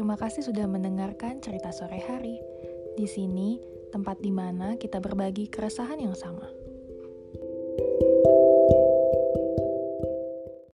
Terima kasih sudah mendengarkan cerita sore hari. Di sini, tempat di mana kita berbagi keresahan yang sama.